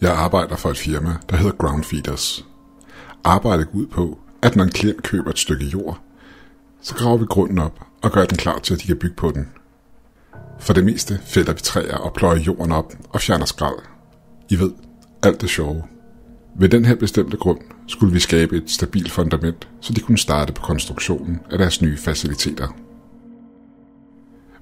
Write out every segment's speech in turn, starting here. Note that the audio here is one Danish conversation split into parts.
Jeg arbejder for et firma, der hedder Groundfeeders. Arbejdet går ud på, at når en klient køber et stykke jord, så graver vi grunden op og gør den klar til, at de kan bygge på den. For det meste fælder vi træer og pløjer jorden op og fjerner skrald. I ved, alt det sjove. Ved den her bestemte grund skulle vi skabe et stabilt fundament, så de kunne starte på konstruktionen af deres nye faciliteter.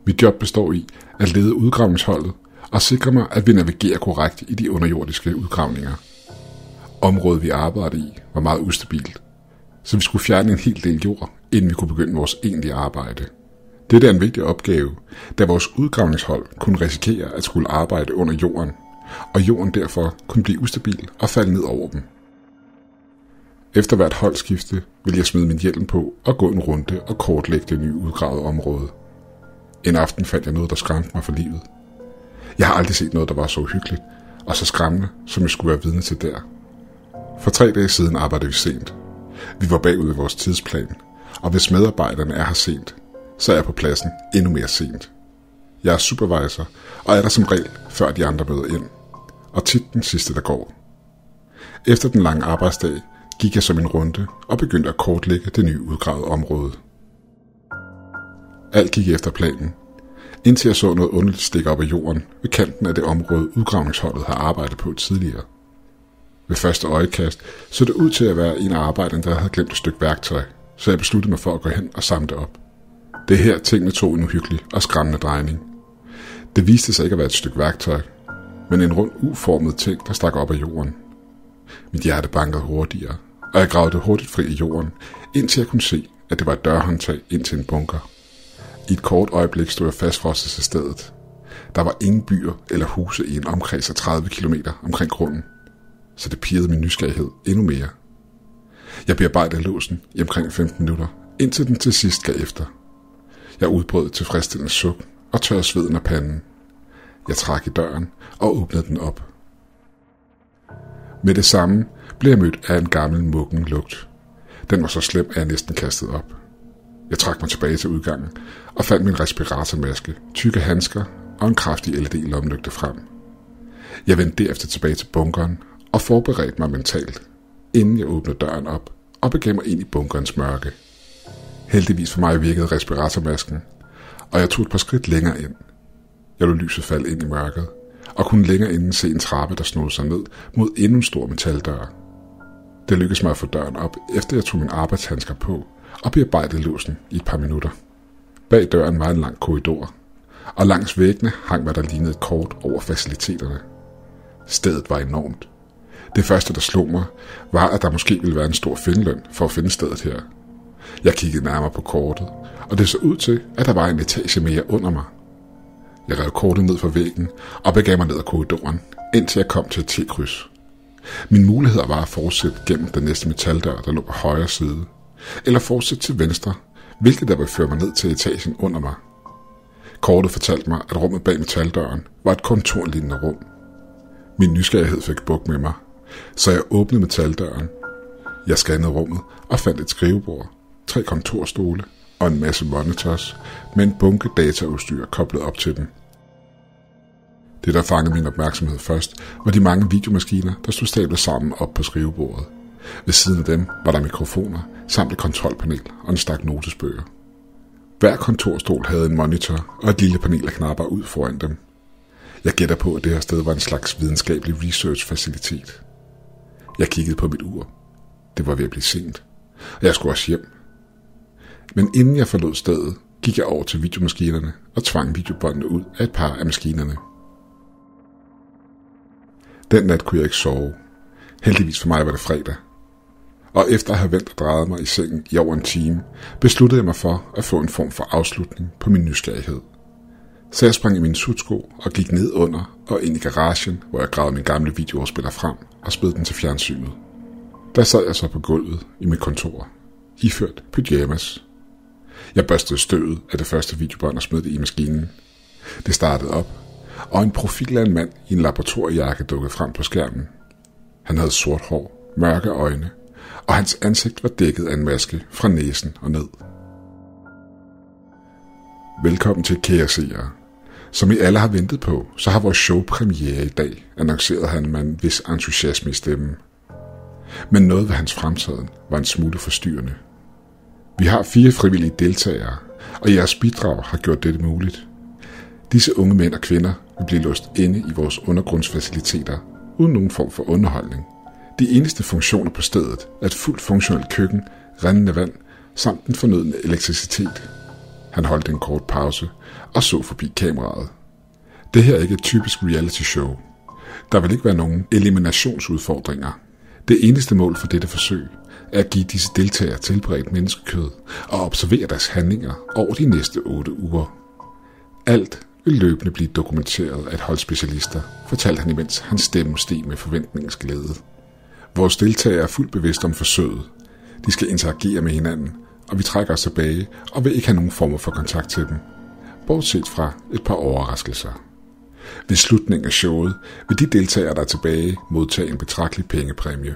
Mit job består i at lede udgravningsholdet og sikre mig, at vi navigerer korrekt i de underjordiske udgravninger. Området vi arbejdede i var meget ustabilt, så vi skulle fjerne en hel del jord, inden vi kunne begynde vores egentlige arbejde. Det er en vigtig opgave, da vores udgravningshold kunne risikere at skulle arbejde under jorden, og jorden derfor kunne blive ustabil og falde ned over dem. Efter hvert holdskifte ville jeg smide min hjelm på og gå en runde og kortlægge det nye udgravede område. En aften fandt jeg noget, der skræmte mig for livet. Jeg har aldrig set noget, der var så uhyggeligt og så skræmmende, som jeg skulle være vidne til der. For tre dage siden arbejdede vi sent. Vi var bagud i vores tidsplan, og hvis medarbejderne er her sent, så er jeg på pladsen endnu mere sent. Jeg er supervisor, og er der som regel, før de andre møder ind. Og tit den sidste, der går. Efter den lange arbejdsdag gik jeg som en runde og begyndte at kortlægge det nye udgravede område. Alt gik efter planen, indtil jeg så noget underligt stikke op af jorden ved kanten af det område, udgravningsholdet har arbejdet på tidligere. Ved første øjekast så det ud til at være en af arbejderne, der havde glemt et stykke værktøj, så jeg besluttede mig for at gå hen og samle det op. Det her tingene tog en uhyggelig og skræmmende drejning. Det viste sig ikke at være et stykke værktøj, men en rund uformet ting, der stak op af jorden. Mit hjerte bankede hurtigere, og jeg gravede hurtigt fri i jorden, indtil jeg kunne se, at det var et dørhåndtag ind til en bunker. I et kort øjeblik stod jeg fastfrosset til stedet. Der var ingen byer eller huse i en omkreds af 30 km omkring grunden, så det pirrede min nysgerrighed endnu mere. Jeg bearbejdede låsen i omkring 15 minutter, indtil den til sidst gav efter. Jeg udbrød tilfredsstillende suk og tørrede sveden af panden. Jeg trak i døren og åbnede den op. Med det samme blev jeg mødt af en gammel muggen lugt. Den var så slem, at jeg næsten kastede op. Jeg trak mig tilbage til udgangen og fandt min respiratormaske, tykke handsker og en kraftig LED-lomlygte frem. Jeg vendte derefter tilbage til bunkeren og forberedte mig mentalt, inden jeg åbnede døren op og begav mig ind i bunkerens mørke. Heldigvis for mig virkede respiratormasken, og jeg tog et par skridt længere ind. Jeg lå lyset falde ind i mørket, og kunne længere inden se en trappe, der snod sig ned mod endnu en stor metaldør. Det lykkedes mig at få døren op, efter jeg tog min arbejdshandsker på og bearbejdede låsen i et par minutter. Bag døren var en lang korridor, og langs væggene hang hvad der lignede et kort over faciliteterne. Stedet var enormt. Det første, der slog mig, var, at der måske ville være en stor findeløn for at finde stedet her. Jeg kiggede nærmere på kortet, og det så ud til, at der var en etage mere under mig. Jeg rev kortet ned fra væggen og begav mig ned ad korridoren, indtil jeg kom til et T-kryds. Min mulighed var at fortsætte gennem den næste metaldør, der lå på højre side, eller fortsætte til venstre, hvilket der vil føre mig ned til etagen under mig. Kortet fortalte mig, at rummet bag metaldøren var et kontorlignende rum. Min nysgerrighed fik buk med mig, så jeg åbnede metaldøren. Jeg scannede rummet og fandt et skrivebord, tre kontorstole og en masse monitors med en bunke dataudstyr koblet op til dem. Det, der fangede min opmærksomhed først, var de mange videomaskiner, der stod stablet sammen op på skrivebordet. Ved siden af dem var der mikrofoner, samt et kontrolpanel og en stak notesbøger. Hver kontorstol havde en monitor og et lille panel af knapper ud foran dem. Jeg gætter på, at det her sted var en slags videnskabelig research-facilitet. Jeg kiggede på mit ur. Det var ved at blive sent, og jeg skulle også hjem. Men inden jeg forlod stedet, gik jeg over til videomaskinerne og tvang videobåndene ud af et par af maskinerne. Den nat kunne jeg ikke sove. Heldigvis for mig var det fredag. Og efter at have vendt og drejet mig i sengen i over en time, besluttede jeg mig for at få en form for afslutning på min nysgerrighed. Så jeg sprang i min sutsko og gik ned under og ind i garagen, hvor jeg gravede min gamle videoafspiller frem og spæd den til fjernsynet. Der sad jeg så på gulvet i mit kontor, iført pyjamas. Jeg børstede støvet af det første videobånd og smed det i maskinen. Det startede op, og en profil af en mand i en laboratoriejakke dukkede frem på skærmen. Han havde sort hår, mørke øjne, og hans ansigt var dækket af en maske fra næsen og ned. Velkommen til kære seere. Som I alle har ventet på, så har vores show premiere i dag, annoncerede han med en vis entusiasme i stemmen. Men noget ved hans fremtiden var en smule forstyrrende. Vi har fire frivillige deltagere, og jeres bidrag har gjort dette muligt. Disse unge mænd og kvinder vil blive låst inde i vores undergrundsfaciliteter uden nogen form for underholdning. De eneste funktioner på stedet er et fuldt funktionelt køkken, rendende vand samt den fornødne elektricitet. Han holdt en kort pause og så forbi kameraet. Det her er ikke et typisk reality show. Der vil ikke være nogen eliminationsudfordringer. Det eneste mål for dette forsøg er at give disse deltagere tilberedt menneskekød og observere deres handlinger over de næste 8 uger. Alt vil løbende blive dokumenteret af et hold specialister, fortalte han imens hans stemme steg med forventningens glæde. Vores deltagere er fuldt bevidste om forsøget. De skal interagere med hinanden, og vi trækker os tilbage og vil ikke have nogen former for kontakt til dem. Bortset fra et par overraskelser. Ved slutningen af showet vil de deltagere, der er tilbage, modtage en betragtelig pengepræmie.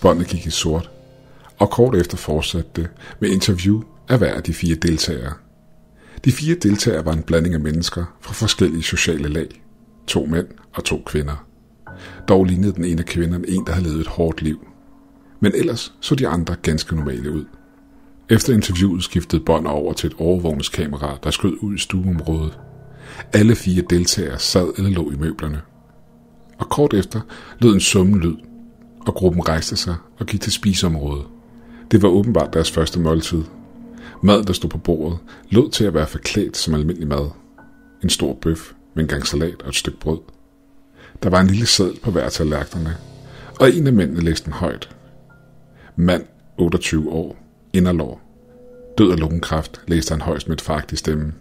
Båndet gik i sort, og kort efter fortsatte det med interview af hver af de fire deltagere. De fire deltagere var en blanding af mennesker fra forskellige sociale lag. To mænd og to kvinder. Dog lignede den ene af kvinderne en, der havde levet et hårdt liv. Men ellers så de andre ganske normale ud. Efter interviewet skiftede bånd over til et overvågningskamera, der skød ud i stueområdet. Alle fire deltagere sad eller lå i møblerne. Og kort efter lød en summen lyd, og gruppen rejste sig og gik til spiseområdet. Det var åbenbart deres første måltid. Mad, der stod på bordet, lød til at være forklædt som almindelig mad. En stor bøf med en gang salat og et stykke brød. Der var en lille sædel på hver tallerkenerne, og en af mændene læste den højt. Mand, 28 år, inderlår. Død af lungenkræft, læste han højst med et fagt i stemmen.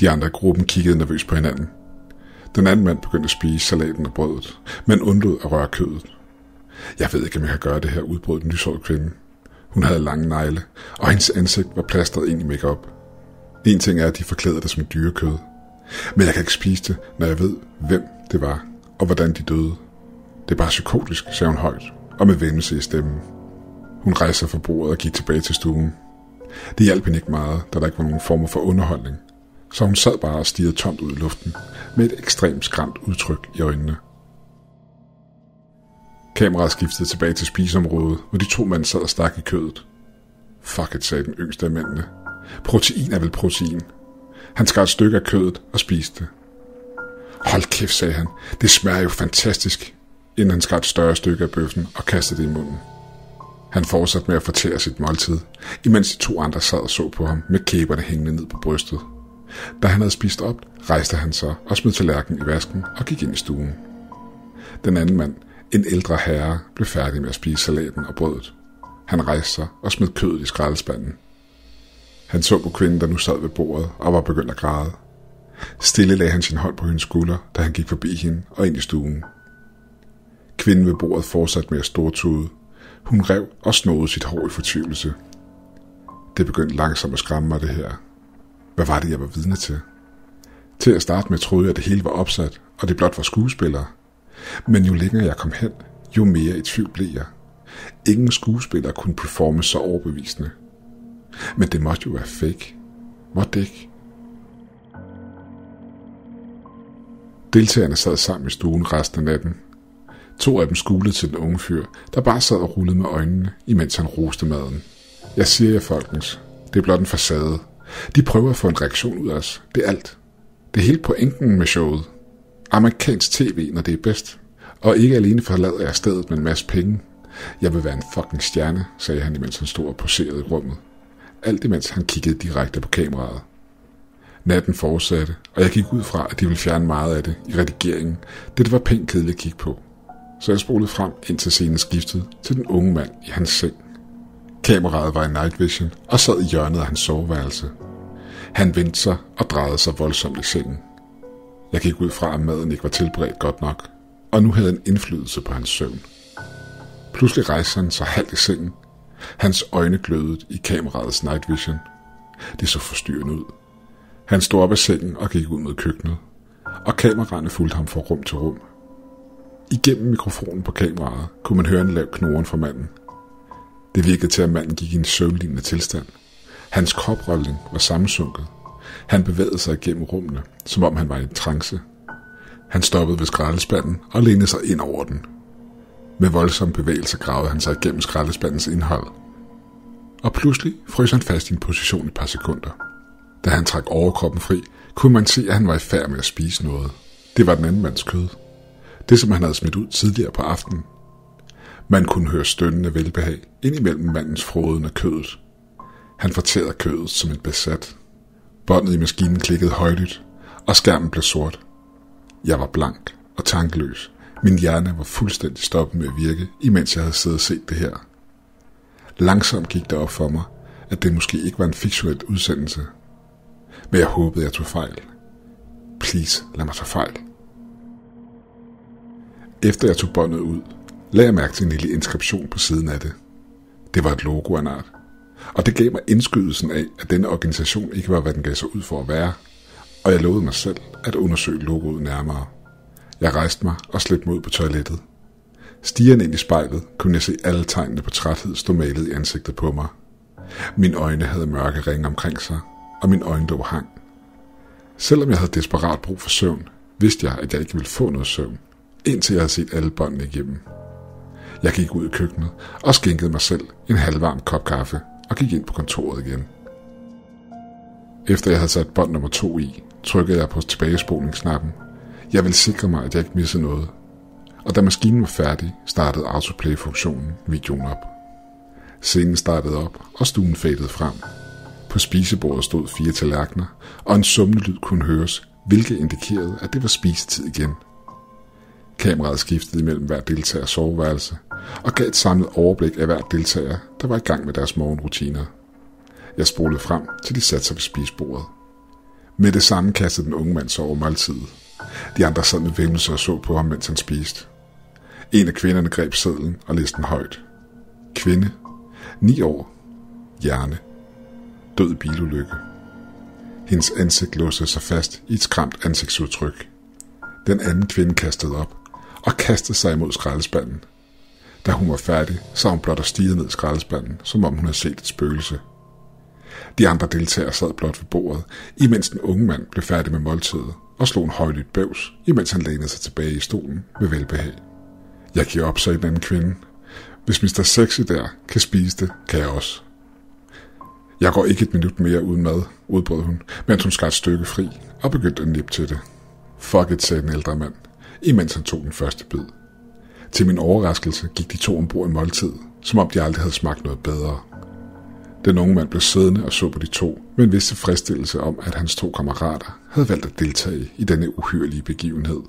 De andre i gruppen kiggede nervøst på hinanden. Den anden mand begyndte at spise salaten og brødet, men undlod at røre kødet. Jeg ved ikke, om jeg kan gøre det her, udbrød den lyshårede kvinde. Hun havde lange negle, og hendes ansigt var plastret ind i makeup. En ting er, at de forklæder det som dyrekød. Men jeg kan ikke spise det, når jeg ved, hvem det var, og hvordan de døde. Det er bare psykotisk, sagde hun højt, og med vemmelse i stemmen. Hun rejste sig fra bordet og gik tilbage til stuen. Det hjalp hende ikke meget, da der ikke var nogen form for underholdning, så hun sad bare og stirrede tomt ud i luften, med et ekstremt skræmt udtryk i øjnene. Kameraet skiftede tilbage til spiseområdet, hvor de to mænd sad og stak i kødet. Fuck it, sagde den yngste af mændene. Protein er vel protein. Han skar et stykke af kødet og spiste det. Hold kæft, sagde han. Det smager jo fantastisk, inden han skar et større stykke af bøffen og kastede det i munden. Han fortsatte med at fortære sit måltid, imens de to andre sad og så på ham med kæberne hængende ned på brystet. Da han havde spist op, rejste han sig og smed tallerkenen i vasken og gik ind i stuen. Den anden mand, en ældre herre, blev færdig med at spise salaten og brødet. Han rejste sig og smed kødet i skraldespanden. Han så på kvinden, der nu sad ved bordet og var begyndt at græde. Stille lagde han sin hånd på hendes skulder, da han gik forbi hende og ind i stuen. Kvinden ved bordet fortsatte med at stortude. Hun rev og snodede sit hår i fortvivlelse. Det begyndte langsomt at skræmme mig, det her. Hvad var det, jeg var vidne til? Til at starte med troede jeg, at det hele var opsat, og det blot var skuespillere. Men jo længere jeg kom hen, jo mere i tvivl blev jeg. Ingen skuespiller kunne performe så overbevisende. Men det måtte jo være fake. Måtte det ikke? Deltagerne sad sammen i stuen resten af natten. To af dem skulede til den unge fyr, der bare sad og rullede med øjnene, imens han roste maden. Jeg siger jer, folkens, det er blot en facade. De prøver at få en reaktion ud af os. Det er alt. Det er hele pointen med showet. Amerikansk tv, når det er bedst. Og ikke alene forlader jeg stedet med en masse penge. Jeg vil være en fucking stjerne, sagde han, imens han stod og poserede i rummet. Alt imens han kiggede direkte på kameraet. Natten fortsatte, og jeg gik ud fra, at de ville fjerne meget af det i redigeringen, da det var pænt kedeligt at kigge på. Så jeg spolede frem, indtil scenen skiftede til den unge mand i hans seng. Kameraet var i night vision og sad i hjørnet af hans soveværelse. Han vendte sig og drejede sig voldsomt i sengen. Jeg gik ud fra, at maden ikke var tilberedt godt nok, og nu havde en indflydelse på hans søvn. Pludselig rejste han sig halvt i sengen. Hans øjne glødede i kameraets night vision. Det så forstyrrende ud. Han stod op af sengen og gik ud mod køkkenet, og kameraerne fulgte ham fra rum til rum. Igennem mikrofonen på kameraet kunne man høre en lav knoren fra manden. Det virkede til, at manden gik i en søvnlignende tilstand. Hans kroprolling var sammensunket. Han bevægede sig igennem rummene, som om han var i en trance. Han stoppede ved skraldespanden og lænede sig ind over den. Med voldsom bevægelse gravede han sig igennem skraldespandens indhold. Og pludselig frøs han fast i en position i et par sekunder. Da han trak overkroppen fri, kunne man se, at han var i færd med at spise noget. Det var den anden mands kød. Det, som han havde smidt ud tidligere på aftenen. Man kunne høre stønnende velbehag ind imellem mandens froden af kødet. Han fortærede kødet som en besat. Båndet i maskinen klikkede højlydt, og skærmen blev sort. Jeg var blank og tankeløs. Min hjerne var fuldstændig stoppet med at virke, imens jeg havde siddet og set det her. Langsomt gik det op for mig, at det måske ikke var en fiktionel udsendelse. Men jeg håbede, jeg tog fejl. Please, lad mig tage fejl. Efter jeg tog båndet ud, lagde jeg mærke til en lille inskription på siden af det. Det var et logo af en art. Og det gav mig indskydelsen af, at denne organisation ikke var, hvad den gav sig ud for at være, og jeg lovede mig selv at undersøge logoet nærmere. Jeg rejste mig og slæbte mig ud på toilettet. Stigende ind i spejlet kunne jeg se alle tegnene på træthed stå malet i ansigtet på mig. Mine øjne havde mørke ringe omkring sig, og min øjenlåg hang. Selvom jeg havde desperat brug for søvn, vidste jeg, at jeg ikke ville få noget søvn, indtil jeg havde set alle båndene igennem. Jeg gik ud i køkkenet og skænkede mig selv en halvvarm kop kaffe og gik ind på kontoret igen. Efter jeg havde sat bånd nummer to i, trykkede jeg på tilbagespolingsknappen. Jeg ville sikre mig, at jeg ikke missede noget. Og da maskinen var færdig, startede autoplay-funktionen videoen op. Scenen startede op, og stuen fadede frem. På spisebordet stod fire tallerkener, og en summende lyd kunne høres, hvilket indikerede, at det var spisetid igen. Kameraet skiftede imellem hver deltagers soveværelse, og gav et samlet overblik af hver deltager, der var i gang med deres morgenrutiner. Jeg spolede frem, til de satte sig ved spisebordet. Med det samme kastede den unge mand sig over måltidet. De andre sad med væmmelse og så på ham, mens han spiste. En af kvinderne greb sædlen og læste den højt. Kvinde. 9 år. Hjerne. Død bilulykke. Hendes ansigt låste sig fast i et skræmt ansigtsudtryk. Den anden kvinde kastede op og kastede sig imod skraldespanden. Da hun var færdig, så hun blot og stirrede ned i skraldespanden, som om hun havde set et spøgelse. De andre deltagere sad blot ved bordet, imens den unge mand blev færdig med måltidet og slog en højlydt bøvs, imens han lænede sig tilbage i stolen med velbehag. Jeg giver op, sagde den anden kvinde. Hvis Mr. Sexy der kan spise det, kan jeg også. Jeg går ikke et minut mere uden mad, udbrød hun, mens hun skar et stykke fri og begyndte at nippe til det. Fuck it, sagde den ældre mand, imens han tog den første bid. Til min overraskelse gik de to ombord i måltid, som om de aldrig havde smagt noget bedre. Den unge mand blev siddende og så på de to, med en vis tilfredsstillelse om, at hans to kammerater havde valgt at deltage i denne uhyrlige begivenhed.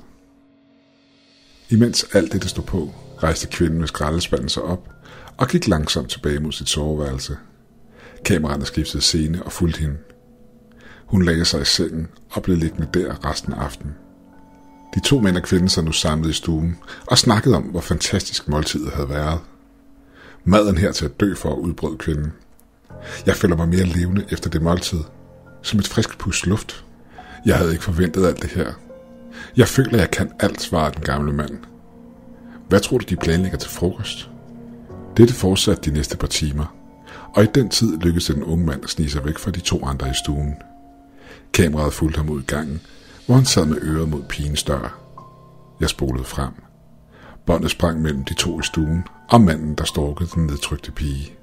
Imens alt det stod på, rejste kvinden med skraldespanden sig op og gik langsomt tilbage mod sit soveværelse. Kameraerne skiftede scene og fulgte hende. Hun lagde sig i sengen og blev liggende der resten af aftenen. De to mænd og kvinden sig nu samlet i stuen og snakkede om, hvor fantastisk måltidet havde været. Maden her til at dø for, udbrød kvinden. Jeg føler mig mere levende efter det måltid. Som et frisk pus luft. Jeg havde ikke forventet alt det her. Jeg føler, jeg kan alt, svarede den gamle mand. Hvad tror du, de planlægger til frokost? Dette fortsatte de næste par timer, og i den tid lykkedes den unge mand at snige sig væk fra de to andre i stuen. Kameraet fulgte ham ud i gangen, hvor han sad med øret mod pigens dør. Jeg spolede frem. Båndet sprang mellem de to i stuen, og manden, der storkede den nedtrykte pige.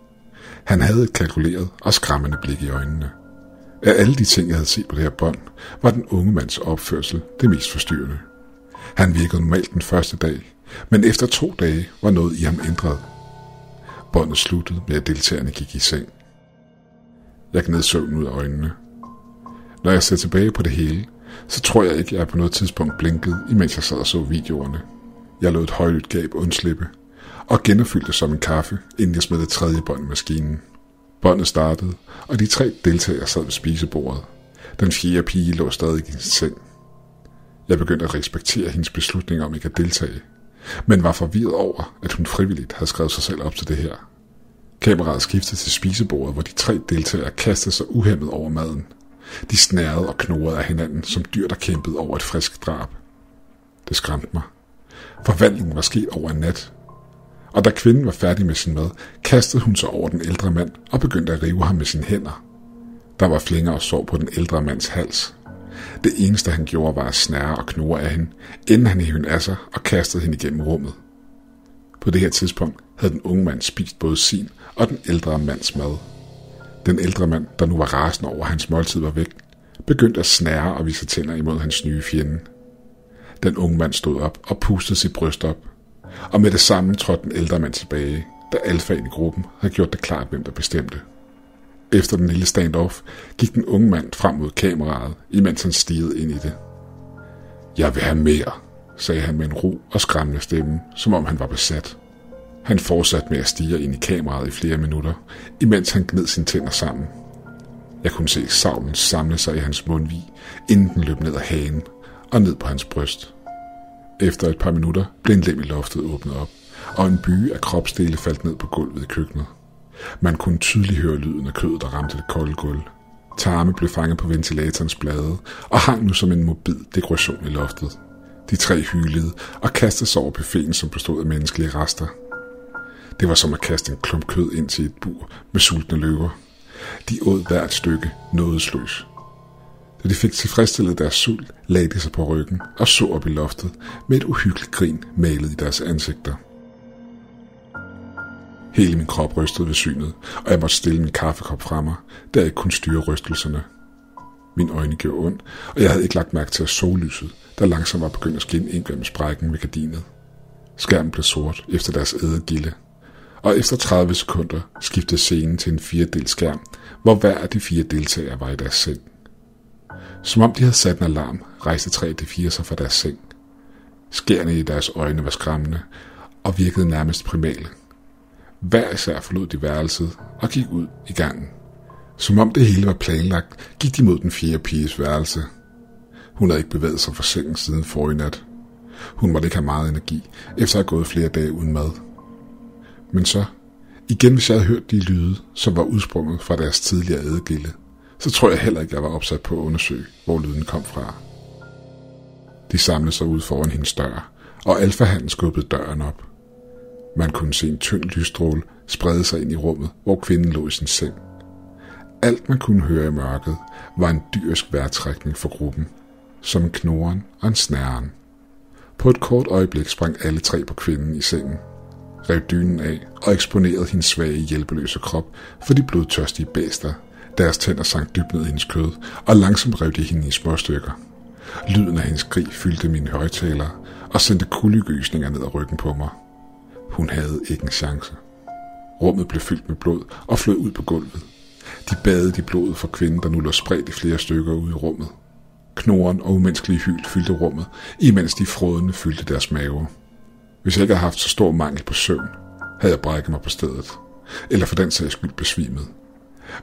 Han havde et kalkuleret og skræmmende blik i øjnene. Af alle de ting, jeg havde set på det her bånd, var den unge mands opførsel det mest forstyrrende. Han virkede normalt den første dag, men efter to dage var noget i ham ændret. Båndet sluttede med, at deltagerne gik i seng. Jeg gned søvn ud af øjnene. Når jeg ser tilbage på det hele, så tror jeg ikke, jeg på noget tidspunkt blinkede, imens jeg sad og så videoerne. Jeg lod et højlydt gab undslippe, og genopfyldte som en kaffe, inden jeg smed det tredje bånd i maskinen. Båndet startede, og de tre deltagere sad ved spisebordet. Den fjerde pige lå stadig i sin seng. Jeg begyndte at respektere hendes beslutning om ikke at deltage, men var forvirret over, at hun frivilligt havde skrevet sig selv op til det her. Kameraet skiftede til spisebordet, hvor de tre deltagere kastede sig uhemmet over maden. De snærede og knurrede af hinanden, som dyr, der kæmpede over et frisk drab. Det skræmte mig. Forvandlingen var sket over en nat, og da kvinden var færdig med sin mad, kastede hun sig over den ældre mand og begyndte at rive ham med sine hænder. Der var flænger og sår på den ældre mands hals. Det eneste han gjorde var at snære og knurre af hende, inden han hævde af sig og kastede hende igennem rummet. På det her tidspunkt havde den unge mand spist både sin og den ældre mands mad. Den ældre mand, der nu var rasende over, at hans måltid var væk, begyndte at snære og vise tænder imod hans nye fjende. Den unge mand stod op og pustede sit bryst op, og med det samme trådte den ældre mand tilbage, da alfaen i gruppen havde gjort det klart, hvem der bestemte. Efter den lille standoff gik den unge mand frem mod kameraet, imens han stirrede ind i det. Jeg vil have mere, sagde han med en ro og skræmmende stemme, som om han var besat. Han fortsatte med at stige ind i kameraet i flere minutter, imens han gned sine tænder sammen. Jeg kunne se savlen samle sig i hans mundvig, inden den løb ned ad hagen og ned på hans bryst. Efter et par minutter blev en lem i loftet åbnet op, og en by af kropsdele faldt ned på gulvet i køkkenet. Man kunne tydeligt høre lyden af kødet, der ramte det kolde gulv. Tarme blev fanget på ventilatorens blade og hang nu som en mobil dekoration i loftet. De tre hylede og kastede sig over buffeten, som bestod af menneskelige rester. Det var som at kaste en klump kød ind til et bur med sultne løver. De åd hvert stykke nådesløs. Da de fik tilfredsstillet deres sult, lagde de sig på ryggen og så op i loftet med et uhyggeligt grin malet i deres ansigter. Hele min krop rystede ved synet, og jeg måtte stille min kaffekop fra mig, da jeg ikke kunne styre rystelserne. Mine øjne gjorde ondt, og jeg havde ikke lagt mærke til at sollyset, der langsomt var begyndt at skinne ind gennem sprækken ved gardinet. Skærmen blev sort efter deres ædegilde, og efter 30 sekunder skiftede scenen til en firedel skærm, hvor hver af de fire deltagere var i deres seng. Som om de havde sat en alarm, rejste tre af de fire sig fra deres seng. Skærne i deres øjne var skræmmende og virkede nærmest primale. Hver især forlod de værelset og gik ud i gangen. Som om det hele var planlagt, gik de mod den fjerde piges værelse. Hun havde ikke bevæget sig fra sengen siden forrige nat. Hun måtte ikke have meget energi, efter at have gået flere dage uden mad. Men så, igen hvis jeg havde hørt de lyde, som var udsprunget fra deres tidligere adgilde, så tror jeg heller ikke, jeg var opsat på at undersøge, hvor lyden kom fra. De samlede sig ud foran hendes dør, og alfahanden skubbede døren op. Man kunne se en tynd lysstråle sprede sig ind i rummet, hvor kvinden lå i sin seng. Alt man kunne høre i mørket var en dyrsk vejrtrækning for gruppen, som en knoren og en snæren. På et kort øjeblik sprang alle tre på kvinden i sengen, rev dynen af og eksponerede hendes svage hjælpeløse krop for de blodtørstige bæster. Deres tænder sank dybt ned i hendes kød, og langsomt rev de hende i små stykker. Lyden af hendes skrig fyldte mine højtalere og sendte kuldegysninger ned ad ryggen på mig. Hun havde ikke en chance. Rummet blev fyldt med blod og flød ud på gulvet. De badede i blodet for kvinden, der nu lå spredt i flere stykker ude i rummet. Knoren og umenneskelige hyl fyldte rummet, imens de frådende fyldte deres maver. Hvis jeg ikke havde haft så stor mangel på søvn, havde jeg brækket mig på stedet, eller for den sags skyld besvimet.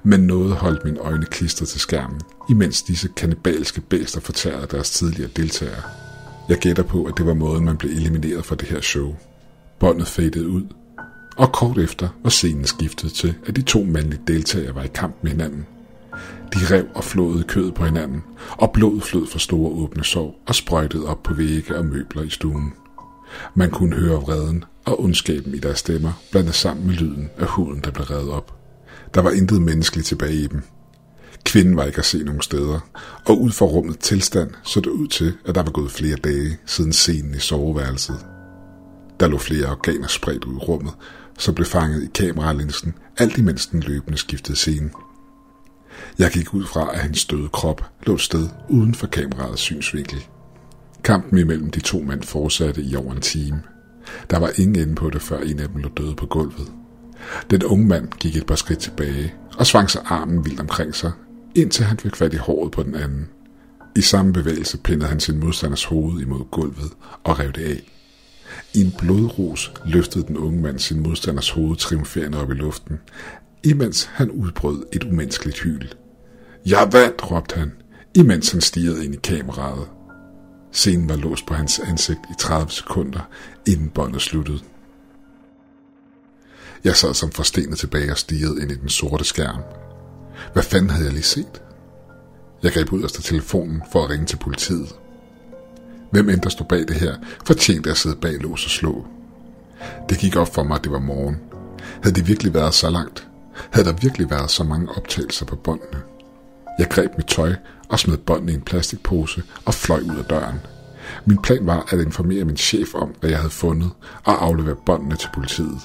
Men noget holdt mine øjne klistret til skærmen, imens disse kanibalske bæster fortærede deres tidligere deltagere. Jeg gætter på, at det var måden, man blev elimineret fra det her show. Båndet fadede ud, og kort efter var scenen skiftet til, at de to mandlige deltagere var i kamp med hinanden. De rev og flåede kødet på hinanden, og blodet flød fra store åbne sår og sprøjtede op på vægge og møbler i stuen. Man kunne høre vreden og ondskaben i deres stemmer, blandet sammen med lyden af huden, der blev revet op. Der var intet menneskeligt tilbage i dem. Kvinden var ikke at se nogen steder, og ud fra rummet tilstand så det ud til, at der var gået flere dage siden scenen i soveværelset. Der lå flere organer spredt ud i rummet, som blev fanget i kameralinsen, alt imens den løbende skiftede scene. Jeg gik ud fra, at hans døde krop lå et sted uden for kameraets synsvinkel. Kampen imellem de to mænd fortsatte i over en time. Der var ingen ende på det, før en af dem lå døde på gulvet. Den unge mand gik et par skridt tilbage og svang sig armen vildt omkring sig, indtil han fik fat i håret på den anden. I samme bevægelse pindede han sin modstanders hoved imod gulvet og rev det af. I en blodros løftede den unge mand sin modstanders hoved triumferende op i luften, imens han udbrød et umenneskeligt hyl. Jeg vandt, råbte han, imens han stirrede ind i kameraet. Scenen var låst på hans ansigt i 30 sekunder, inden båndet sluttede. Jeg sad som forstenet tilbage og stirrede ind i den sorte skærm. Hvad fanden havde jeg lige set? Jeg greb ud efter telefonen for at ringe til politiet. Hvem end der stod bag det her, fortjente at sidde bag lås og slå. Det gik op for mig, at det var morgen. Havde det virkelig været så langt? Havde der virkelig været så mange optagelser på båndene? Jeg greb mit tøj og smed båndene i en plastikpose og fløj ud af døren. Min plan var at informere min chef om, hvad jeg havde fundet, og aflevere båndene til politiet.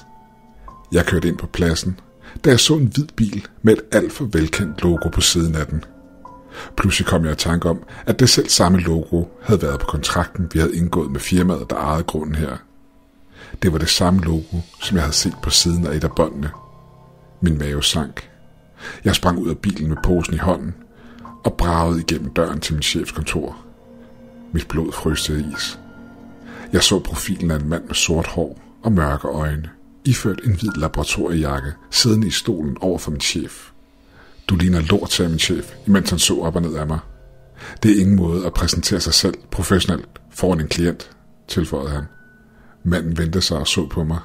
Jeg kørte ind på pladsen, da jeg så en hvid bil med et alt for velkendt logo på siden af den. Pludselig kom jeg i tanke om, at det selv samme logo havde været på kontrakten, vi havde indgået med firmaet, der ejede grunden her. Det var det samme logo, som jeg havde set på siden af et af båndene. Min mave sank. Jeg sprang ud af bilen med posen i hånden og bragede igennem døren til min chefs kontor. Mit blod frøs til is. Jeg så profilen af en mand med sort hår og mørke øjne, iført en hvid laboratoriejakke, siddende i stolen over for min chef. Du ligner lort, sagde min chef, imens han så op og ned af mig. Det er ingen måde at præsentere sig selv professionelt foran en klient, tilføjede han. Manden vendte sig og så på mig.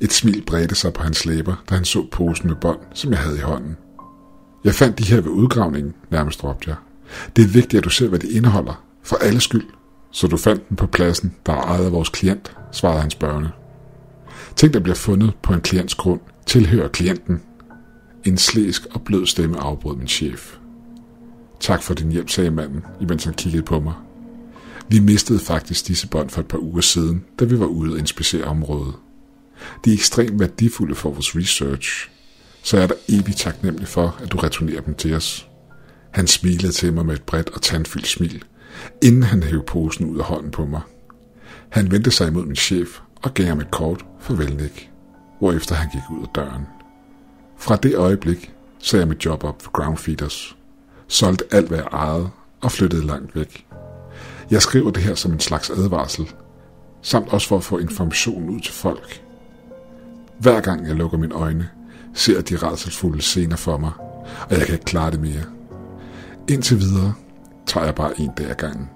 Et smil bredte sig på hans læber, da han så posen med bånd, som jeg havde i hånden. Jeg fandt de her ved udgravningen, nærmest råbte jeg. Det er vigtigt, at du ser, hvad det indeholder, for alle skyld. Så du fandt den på pladsen, der er ejet af vores klient, svarede han spørgende. Ting, der bliver fundet på en klients grund, tilhører klienten. En slæsk og blød stemme afbrød min chef. Tak for din hjælp, sagde manden, imens han kiggede på mig. Vi mistede faktisk disse bånd for et par uger siden, da vi var ude og inspicere området. De er ekstremt værdifulde for vores research, så jeg er der evigt taknemmelig for, at du returnerer dem til os. Han smilede til mig med et bredt og tandfyldt smil, inden han hævde posen ud af hånden på mig. Han vendte sig imod min chef og gav ham et kort farvelnik, hvorefter han gik ud af døren. Fra det øjeblik sagde jeg mit job op for Ground Feeders, solgte alt hvad jeg ejede og flyttede langt væk. Jeg skriver det her som en slags advarsel, samt også for at få information ud til folk. Hver gang jeg lukker mine øjne, ser jeg de redselsfulde scener for mig, og jeg kan ikke klare det mere. Indtil videre tager jeg bare en dag ad gangen.